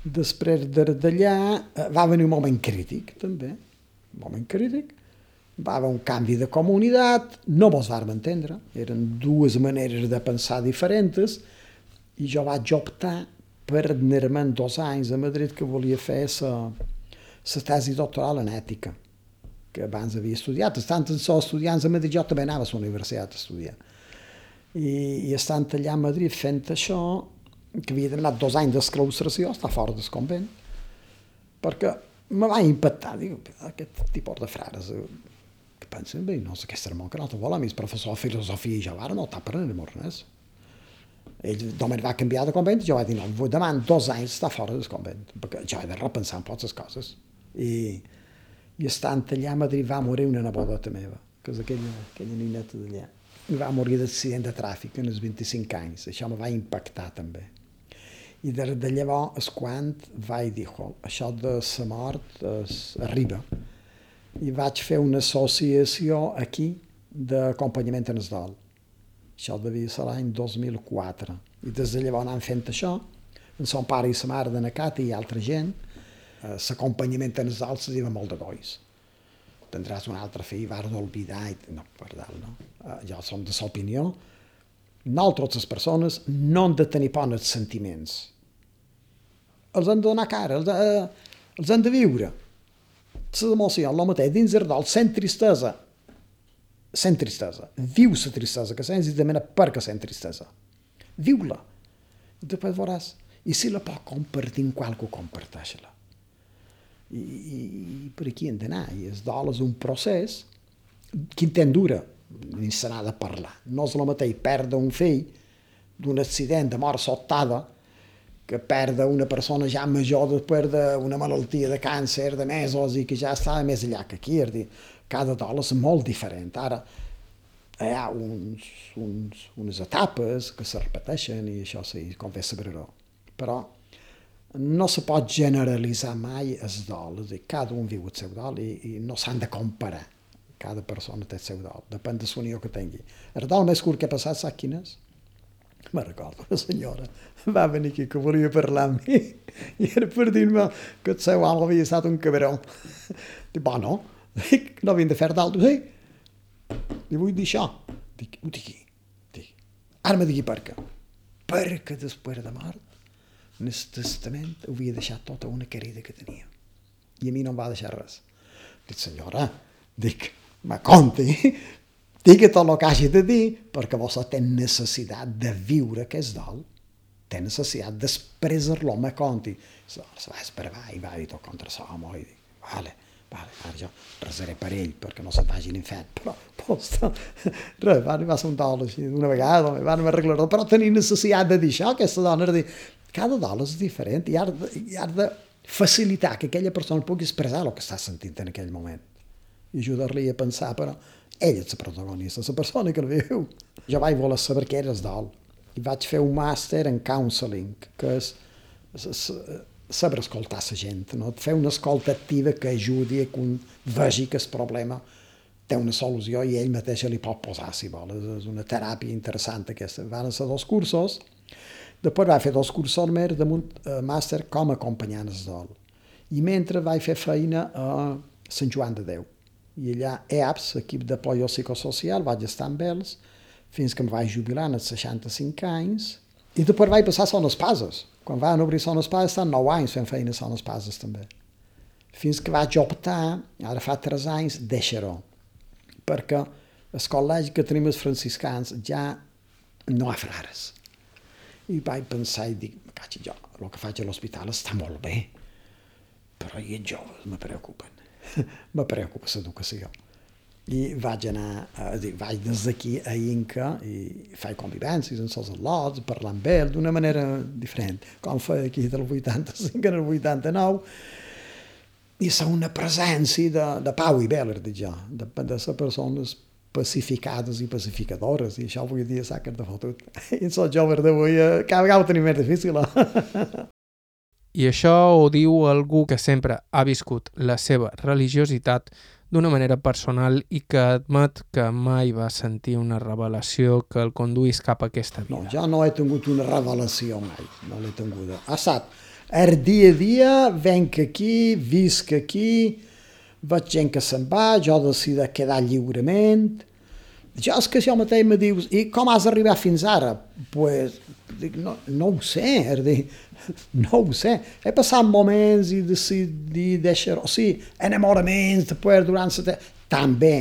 Després d'allà eh, va venir un moment crític, també, un moment crític, va haver un canvi de comunitat, no mos vam entendre, eren dues maneres de pensar diferents, i jo vaig optar per anar-me'n dos anys a Madrid que volia fer la tesi doctoral en ètica, que abans havia estudiat. Estant en estudiants a Madrid, jo també anava a la universitat a estudiar i, i estant allà a Madrid fent això, que havia demanat dos anys d'esclaustració, està fora del convent, perquè me va impactar, dic, aquest tipus de frares eh, que pensen, bé, no sé què sermó que no te mi el professor de filosofia i jo ara no anar res. Ell només va canviar de convent, jo vaig dir, no, vull demant dos anys estar fora del convent, perquè jo he de repensar en poques coses. I, i estant allà a Madrid va morir una nebodeta meva, que és aquella, aquella nineta d'allà va morir d'accident de tràfic en els 25 anys. Això me va impactar també. I de, de llavors és quan vaig dir, oh, això de la mort es, arriba. I vaig fer una associació aquí d'acompanyament en el dol. Això devia ser l'any 2004. I des de llavors anàvem fent això, en son pare i sa mare de Nacata i altra gent, eh, l'acompanyament en el dol se molt de gois tindràs un altre fill, vas d'olvidar, i... no, perdó, no? Uh, jo som de l'opinió, nosaltres les persones no han de tenir por els sentiments. Els han de donar cara, els, uh, els han de viure. Les emocions, el mateix, dins el dol, sent tristesa, sent tristesa, viu la tristesa que sents i demana per què sent tristesa. Viu-la. I després veuràs. I si la pot compartir amb qualcú, comparteix-la i, i, i per aquí hem d'anar. I el dol és un procés que intent dura, ni se n'ha de parlar. No és el mateix perdre un fill d'un accident de mort sobtada que perdre una persona ja major després d'una malaltia de càncer de mesos i que ja estava més allà que aquí. És dir, cada dol és molt diferent. Ara, hi ha uns, uns, unes etapes que se repeteixen i això sí, fer saber-ho. Però no se pot generalitzar mai el dol, és dir, cada un viu el seu dol i, i no s'han de comparar. Cada persona té el seu dol, depèn de l'unió que tingui. El dol més curt que ha passat, sap quin és? Me recordo, la senyora va venir aquí que volia parlar amb mi i era per dir-me que el seu home havia estat un cabró. Dic, bueno, dic, no havien de fer d'altres, sí? Li vull dir això. Dic, ho digui. Dic, ara me digui per què. Perquè després de mort en el testament havia deixat tota una querida que tenia. I a mi no em va deixar res. Dic, senyora, dic, me conti, digui tot el que hagi de dir, perquè vos té necessitat de viure aquest dol, té necessitat d'expressar-lo, me conti. Se va esperar i va dir tot contra l'home i dic, vale, vale, ara jo resaré per ell perquè no se'n vagi l'infern, però posta, res, va arribar a ser un dol així d'una vegada, van arreglar-ho, però tenir necessitat de dir això, aquesta dona, de dir, cada dol és diferent i ha, de, i de facilitar que aquella persona pugui expressar el que està sentint en aquell moment i ajudar-li a pensar, però ell és la protagonista, la persona que el viu. Jo vaig voler saber què era el dol i vaig fer un màster en counseling, que és, saber escoltar la gent, no? fer una escolta activa que ajudi a que un vegi que el problema té una solució i ell mateix li pot posar, si vol. És una teràpia interessant aquesta. Van ser dos cursos, després va fer dos cursos més damunt uh, màster com a acompanyant el dol. I mentre vaig fer feina a Sant Joan de Déu. I allà EAPS, equip d'apoyo psicosocial, vaig estar amb ells fins que em vaig jubilar als 65 anys i després vaig passar a Son Espases. Quan van obrir Son Espases, estan 9 anys fent feina a Son Espases també. Fins que vaig optar, ara fa 3 anys, deixar-ho. Perquè el col·legi que tenim els franciscans ja no ha frares. I vaig pensar i dic, cachi, jo, el que faig a l'hospital està molt bé, però i els joves me preocupen. Me preocupa l'educació i vaig anar, a dir, vaig des d'aquí a Inca i faig convivències amb els al·lots, parlar amb ell d'una manera diferent, com feia aquí del 85 al 89, i és una presència de, de pau i veler, dic jo, de, de les persones pacificades i pacificadores, i això avui dia s'ha de fotut. I els joves d'avui eh, cada vegada ho tenim més difícil. Eh? I això ho diu algú que sempre ha viscut la seva religiositat d'una manera personal i que admet que mai va sentir una revelació que el conduís cap a aquesta vida. No, jo no he tingut una revelació mai, no l'he tinguda. Ha estat el dia a dia, venc aquí, visc aquí, veig gent que se'n va, jo decido quedar lliurement. Jo és que això mateix me dius, i com has arribat fins ara? Pues, dic, no, no ho sé, és dir, no ho sé. He passat moments i decidit deixar... O sigui, enamoraments, després, durant la... També.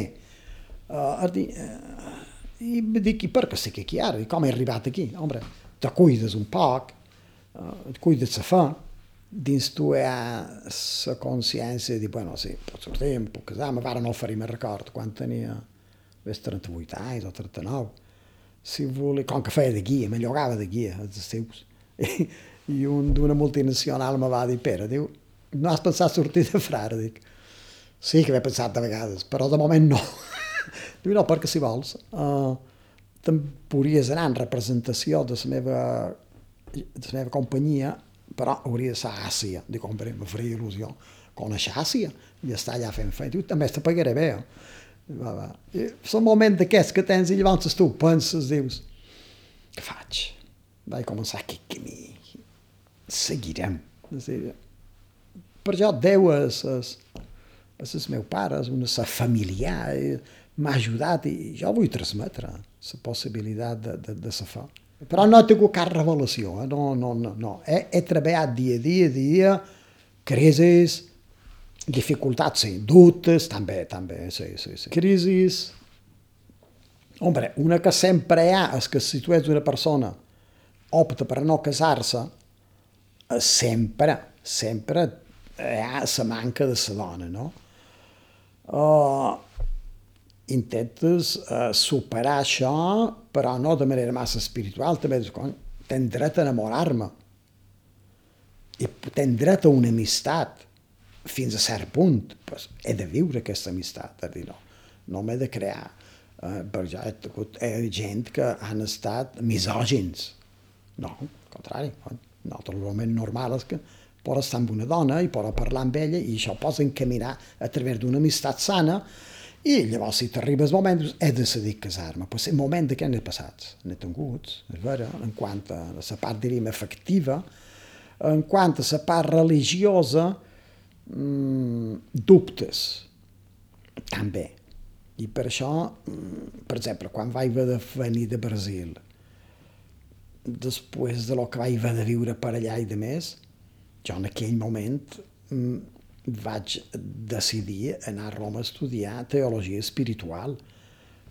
Uh, dir, uh, I me dic, i per què estic aquí ara? I com he arribat aquí? Home, te cuides un poc, uh, et cuides la fe, dins tu hi ha la consciència de bueno, sí, pot sortir, em puc casar, me varen oferir, me record, quan tenia 38 anys o 39, si volia, com que feia de guia, me llogava de guia els estius. I, un d'una multinacional me va dir, Pere, diu, no has pensat sortir de frare? Dic, sí que l'he pensat de vegades, però de moment no. diu, no, perquè si vols, uh, te'n podries anar en representació de la meva, de la meva companyia, però hauria de ser a Àsia. Dic, home, me faria il·lusió conèixer Àsia i estar allà fent feina. Diu, també te pagaré bé. Eh? Va, va. I són moments d'aquests que tens i llavors tu penses, dius, què faig? Vaig començar aquest camí seguirem. Dir, per jo Déu és, és, és el meu pare, és una sa familiar, m'ha ajudat i jo vull transmetre la possibilitat de, de, de la fe. Però no he tingut cap revelació, eh? no, no, no, no. He, he treballat dia a dia, dia, crisis, dificultats, sí, dubtes, també, també, sí, sí, sí. Crisis, Hombre, una que sempre hi ha és que si tu ets una persona opta per no casar-se, sempre, sempre hi ha la manca de la dona, no? Uh, intentes uh, superar això, però no de manera massa espiritual, també tens dret a enamorar-me. I tens dret a una amistat fins a cert punt, pues, he de viure aquesta amistat, és dir, no, no m'he de crear, uh, perquè ja he tingut gent que han estat misògins, no, al contrari, naturalment normal és que pot estar amb una dona i pot parlar amb ella i això pot encaminar a través d'una amistat sana i llavors si t'arriba el moment dius, he decidit casar-me. Però el moment què n'he passat? N'he tingut, és vera, en quant a la part diríem afectiva en quant a la part religiosa mmm, dubtes. També. I per això, mm, per exemple, quan vaig venir de Brasil després de lo que vaig haver de viure per allà i de més, jo en aquell moment mm, vaig decidir anar a Roma a estudiar teologia espiritual,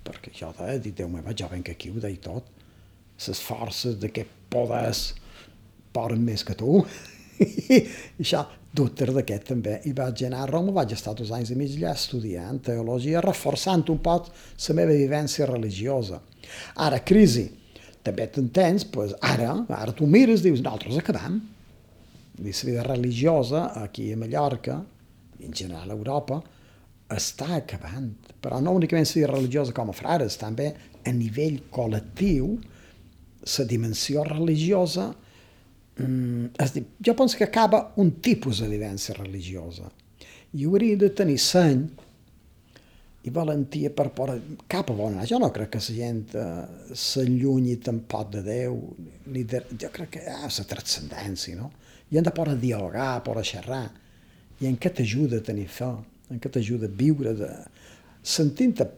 perquè jo de dir, Déu meu, jo venc aquí, ho deia tot, les forces d'aquest poders poden més que tu, i això, dubtes d'aquest també. I vaig anar a Roma, vaig estar dos anys i mig allà estudiant teologia, reforçant un poc la meva vivència religiosa. Ara, crisi, també t'entens, pues, ara, ara tu mires, dius, nosaltres acabam. I la vida religiosa, aquí a Mallorca, en general a Europa, està acabant. Però no únicament la vida religiosa com a frares, també a nivell col·lectiu, la dimensió religiosa, mm, jo penso que acaba un tipus de vivència religiosa. I hauria de tenir seny i valentia per poder... cap a on anar. Jo no crec que la gent eh, s'allunyi tampoc de Déu, ni de... jo crec que ha la transcendència, no? I hem de poder dialogar, poder xerrar, i en què t'ajuda a tenir fe, en què t'ajuda a viure, de... sentint-te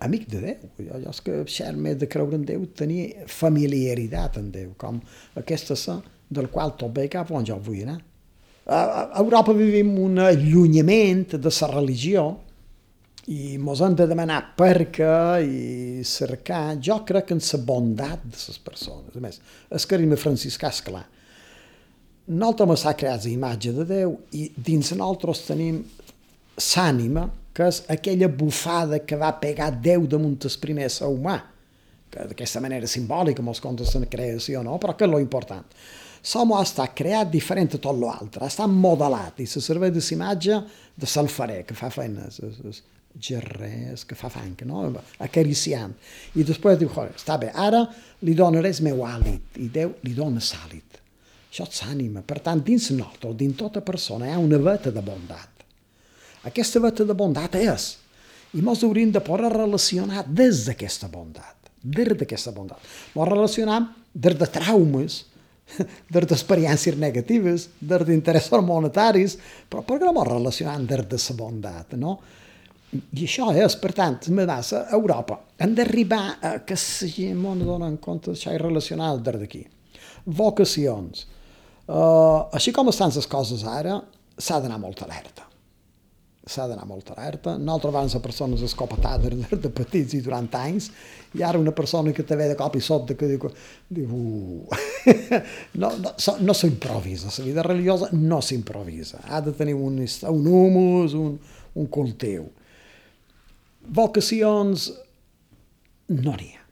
amic de Déu. Jo, jo és que xer més de creure en Déu, tenir familiaritat en Déu, com aquesta sa del qual tot bé cap on jo vull anar. A Europa vivim un allunyament de la religió, i mos hem de demanar per què i cercar, jo crec en la bondat de les persones. A més, el carisma franciscà, és clar. Nosaltres s'ha creat la imatge de Déu i dins nosaltres tenim l'ànima, que és aquella bufada que va pegar Déu damunt el primer ser humà, que d'aquesta manera simbòlica molts contes de la creació, no? però que és lo important. Ha estat creat diferent de tot l'altre, ha estat modelat i se serveix de imatge de salfaré, que fa feina, gerrers, que fa fang, no? acariciant. I després diu, està bé, ara li donaré el meu hàlit, i Déu li dona sàlit. Això és ànima. Per tant, dins nosaltres, dins tota persona, hi ha una veta de bondat. Aquesta veta de bondat és, i mos hauríem de poder relacionar des d'aquesta bondat, des d'aquesta bondat. Mos relacionam des de traumes, des d'experiències negatives, des d'interessos monetaris, però per què no mos relacionam des de la bondat, no? I això és, per tant, me vas a Europa. Hem d'arribar a que la gent no dona en compte d'això i relacionar des d'aquí. Vocacions. Uh, així com estan les coses ara, s'ha d'anar molt alerta. S'ha d'anar molt alerta. Nosaltres abans a persones escopetades de, de petits i durant anys, i ara una persona que te ve de cop i sobte que diu, diu uh. no, no, no s'improvisa, la vida religiosa no s'improvisa. Ha de tenir un, un humus, un, un cultiu Vocacions no n'hi ha.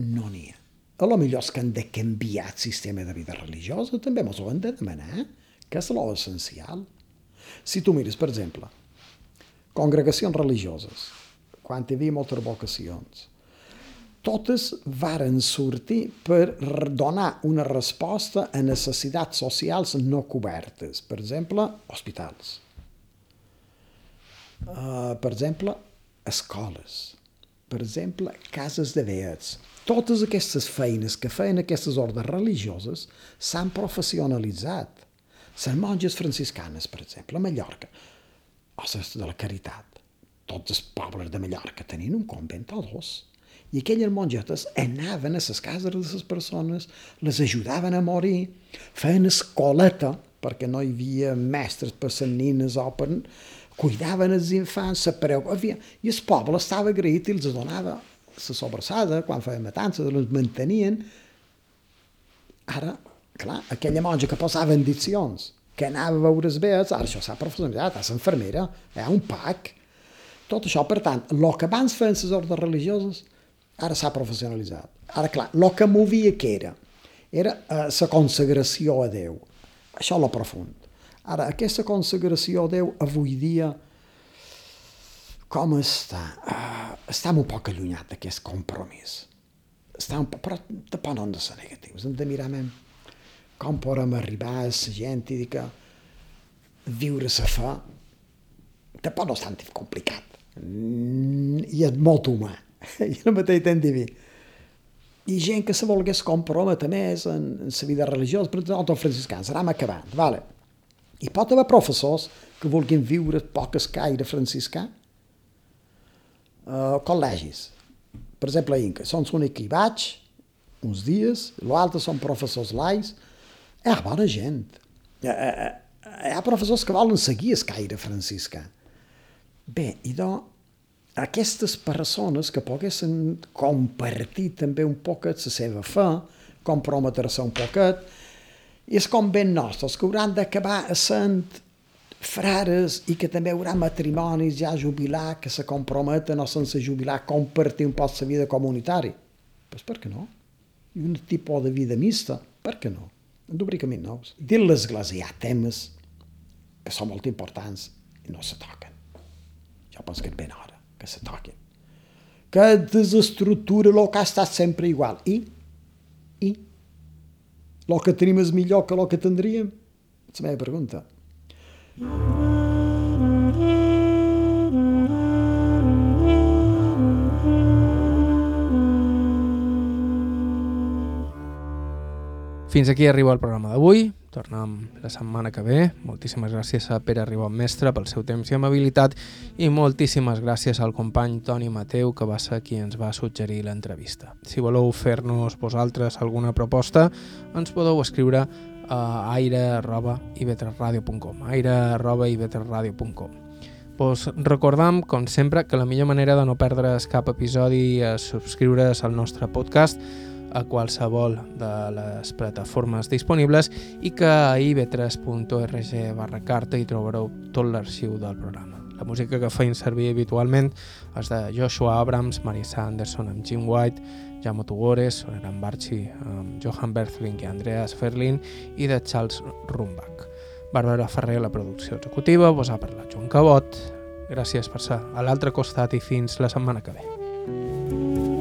No n'hi ha. A lo millor és que han de canviar el sistema de vida religiosa, també mos ho han de demanar, que és l'essencial. Si tu mires, per exemple, congregacions religioses, quan hi havia moltes vocacions, totes varen sortir per donar una resposta a necessitats socials no cobertes. Per exemple, hospitals. Uh, per exemple, escoles, per exemple, cases de veets. Totes aquestes feines que feien aquestes ordres religioses s'han professionalitzat. Les monges franciscanes, per exemple, a Mallorca, o les de la Caritat. Tots els pobles de Mallorca tenien un convent o dos. I aquelles mongetes anaven a les cases de les persones, les ajudaven a morir, feien escoleta, perquè no hi havia mestres per les nines o per cuidaven els infants, se preocupava, i el poble estava agraït i els donava la sobrassada, quan feien matances, els mantenien. Ara, clar, aquella monja que posava benediccions, que anava a veure els veus, ara això s'ha professionalitzat, és infermera, hi ha un PAC. Tot això, per tant, el que abans feien les ordres religioses, ara s'ha professionalitzat. Ara, clar, el que movia que era? Era la eh, consagració a Déu. Això és profund. Ara, aquesta consagració a Déu avui dia com està? Uh, està un poc allunyat d'aquest compromís. Està un poc, però tampoc no hem de ser negatius, hem de mirar men, com podem arribar a la gent i dir que viure la fe tampoc no és tan complicat i és molt humà i al mateix temps diví i gent que se volgués comprometre més en, en la vida religiosa, per exemple, els franciscans, anem acabant, vale. Hi pot haver professors que vulguin viure poc escaire franciscà, uh, col·legis. Per exemple, a Inca, són l'únic que hi vaig uns dies, l'altre són professors laics, hi ha bona gent. Hi ha, hi ha professors que volen seguir escaire franciscà. Bé, i do, aquestes persones que poguessin compartir també un poquet la seva fe, comprometre-se un poquet, és com ben nostres, que hauran d'acabar sent frares i que també haurà matrimonis ja jubilats que se comprometen o sense jubilar a compartir un poc la vida comunitària. Pues per què no? I un tipus de vida mixta, per què no? En d'obrir camins nous. Dins l'Església hi ha temes que són molt importants i no se toquen. Jo penso que és ben hora que se toquen. Que desestructura ha estat sempre igual. I? I? Locatrimes millor que locatendríem? És la meva pregunta. Fins aquí arriba el programa d'avui. Tornem la setmana que ve. Moltíssimes gràcies a Pere Ribot Mestre pel seu temps i amabilitat i moltíssimes gràcies al company Toni Mateu que va ser qui ens va suggerir l'entrevista. Si voleu fer-nos vosaltres alguna proposta, ens podeu escriure a aire.ivetresradio.com aire.ivetresradio.com Pues recordam, com sempre, que la millor manera de no perdre's cap episodi és subscriure's al nostre podcast a qualsevol de les plataformes disponibles i que a ib3.org barra carta hi trobareu tot l'arxiu del programa. La música que feim servir habitualment és de Joshua Abrams, Marisa Anderson amb Jim White, Jaume Tugores, Soneran Barchi amb Johan Berthling i Andreas Ferlin i de Charles Rumbach. Bàrbara Ferrer, la producció executiva, vos ha parlat Joan Cabot. Gràcies per ser a l'altre costat i fins la setmana que ve.